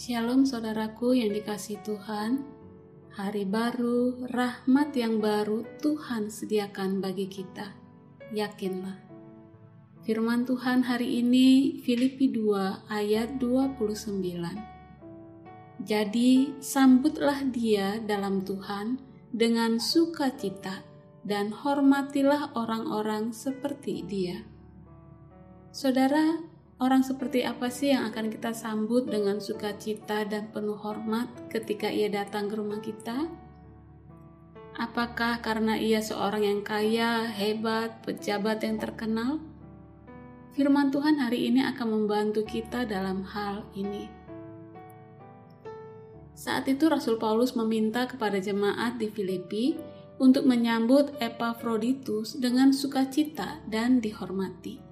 Shalom saudaraku yang dikasih Tuhan. Hari baru, rahmat yang baru Tuhan sediakan bagi kita. Yakinlah. Firman Tuhan hari ini Filipi 2 ayat 29. Jadi sambutlah dia dalam Tuhan dengan sukacita dan hormatilah orang-orang seperti dia. Saudara, Orang seperti apa sih yang akan kita sambut dengan sukacita dan penuh hormat ketika ia datang ke rumah kita? Apakah karena ia seorang yang kaya, hebat, pejabat yang terkenal? Firman Tuhan hari ini akan membantu kita dalam hal ini. Saat itu Rasul Paulus meminta kepada jemaat di Filipi untuk menyambut Epaphroditus dengan sukacita dan dihormati.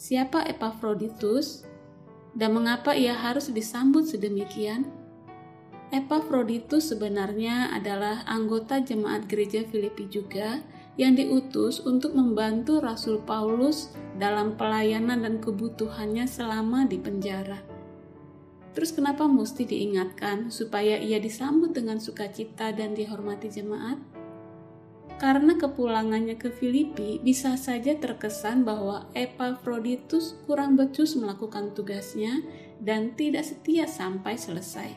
Siapa Epaphroditus dan mengapa ia harus disambut sedemikian? Epaphroditus sebenarnya adalah anggota jemaat gereja Filipi juga yang diutus untuk membantu Rasul Paulus dalam pelayanan dan kebutuhannya selama di penjara. Terus kenapa mesti diingatkan supaya ia disambut dengan sukacita dan dihormati jemaat? Karena kepulangannya ke Filipi, bisa saja terkesan bahwa Epaphroditus kurang becus melakukan tugasnya dan tidak setia sampai selesai.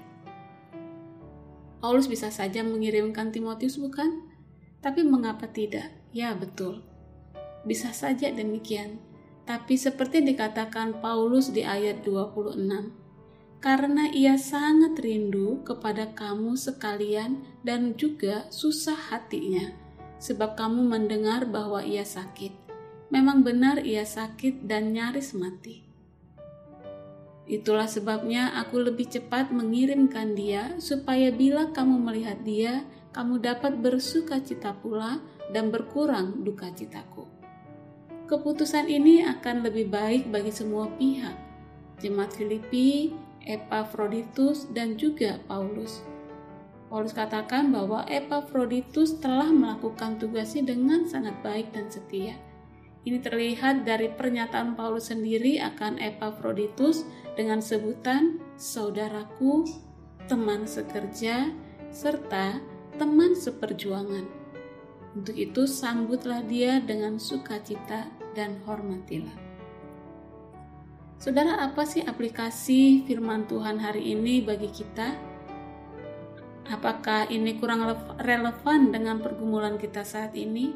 Paulus bisa saja mengirimkan Timotius bukan? Tapi mengapa tidak? Ya betul. Bisa saja demikian. Tapi seperti dikatakan Paulus di ayat 26, karena ia sangat rindu kepada kamu sekalian dan juga susah hatinya sebab kamu mendengar bahwa ia sakit. Memang benar ia sakit dan nyaris mati. Itulah sebabnya aku lebih cepat mengirimkan dia, supaya bila kamu melihat dia, kamu dapat bersuka cita pula dan berkurang duka citaku. Keputusan ini akan lebih baik bagi semua pihak, jemaat Filipi, Epaphroditus, dan juga Paulus Paulus katakan bahwa Epaphroditus telah melakukan tugasnya dengan sangat baik dan setia. Ini terlihat dari pernyataan Paulus sendiri akan Epaphroditus dengan sebutan saudaraku, teman sekerja, serta teman seperjuangan. Untuk itu sambutlah dia dengan sukacita dan hormatilah. Saudara, apa sih aplikasi firman Tuhan hari ini bagi kita? Apakah ini kurang relevan dengan pergumulan kita saat ini?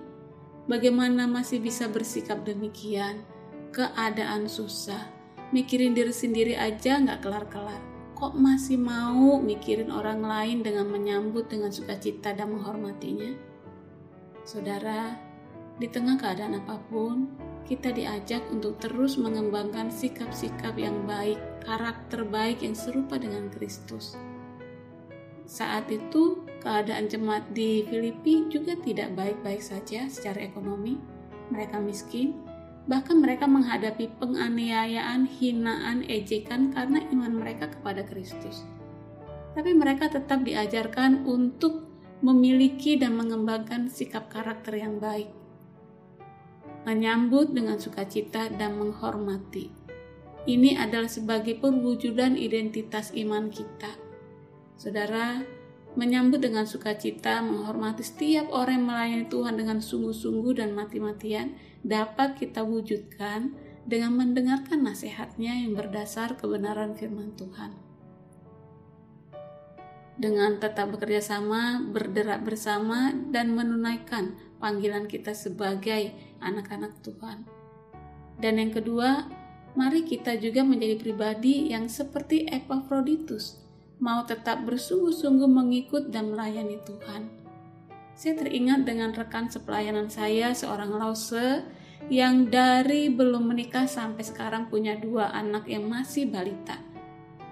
Bagaimana masih bisa bersikap demikian? Keadaan susah, mikirin diri sendiri aja nggak kelar-kelar. Kok masih mau mikirin orang lain dengan menyambut dengan sukacita dan menghormatinya? Saudara, di tengah keadaan apa pun, kita diajak untuk terus mengembangkan sikap-sikap yang baik, karakter baik yang serupa dengan Kristus saat itu, keadaan jemaat di Filipi juga tidak baik-baik saja secara ekonomi. Mereka miskin, bahkan mereka menghadapi penganiayaan, hinaan, ejekan karena iman mereka kepada Kristus. Tapi mereka tetap diajarkan untuk memiliki dan mengembangkan sikap karakter yang baik, menyambut dengan sukacita dan menghormati. Ini adalah sebagai perwujudan identitas iman kita Saudara, menyambut dengan sukacita, menghormati setiap orang yang melayani Tuhan dengan sungguh-sungguh dan mati-matian dapat kita wujudkan dengan mendengarkan nasihatnya yang berdasar kebenaran firman Tuhan. Dengan tetap bekerja sama, berderak bersama, dan menunaikan panggilan kita sebagai anak-anak Tuhan. Dan yang kedua, mari kita juga menjadi pribadi yang seperti Epaphroditus, mau tetap bersungguh-sungguh mengikut dan melayani Tuhan. Saya teringat dengan rekan sepelayanan saya, seorang lause yang dari belum menikah sampai sekarang punya dua anak yang masih balita.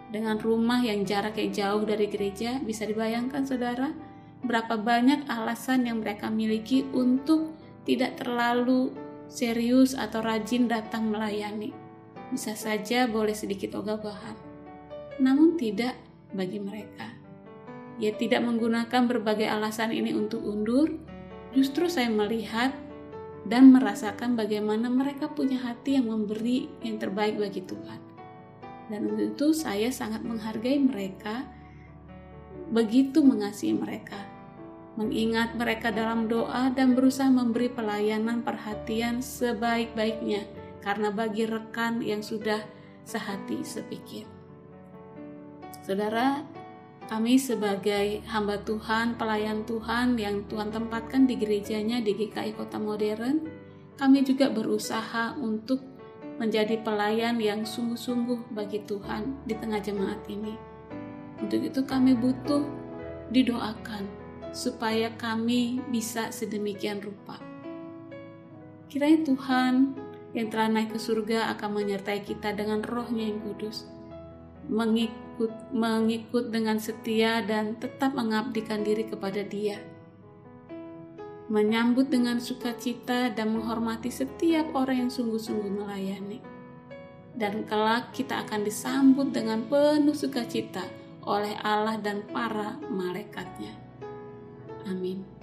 Dengan rumah yang jaraknya jauh dari gereja, bisa dibayangkan saudara, berapa banyak alasan yang mereka miliki untuk tidak terlalu serius atau rajin datang melayani. Bisa saja boleh sedikit ogah-ogahan. Namun tidak bagi mereka. Ia tidak menggunakan berbagai alasan ini untuk undur, justru saya melihat dan merasakan bagaimana mereka punya hati yang memberi yang terbaik bagi Tuhan. Dan untuk itu saya sangat menghargai mereka, begitu mengasihi mereka, mengingat mereka dalam doa dan berusaha memberi pelayanan perhatian sebaik-baiknya karena bagi rekan yang sudah sehati sepikir. Saudara, kami sebagai hamba Tuhan, pelayan Tuhan yang Tuhan tempatkan di gerejanya di GKI Kota Modern, kami juga berusaha untuk menjadi pelayan yang sungguh-sungguh bagi Tuhan di tengah jemaat ini. Untuk itu kami butuh didoakan supaya kami bisa sedemikian rupa. Kiranya Tuhan yang telah naik ke surga akan menyertai kita dengan rohnya yang kudus. Mengikut, mengikut dengan setia dan tetap mengabdikan diri kepada dia menyambut dengan sukacita dan menghormati setiap orang yang sungguh-sungguh melayani. Dan kelak kita akan disambut dengan penuh sukacita oleh Allah dan para malaikatnya. Amin.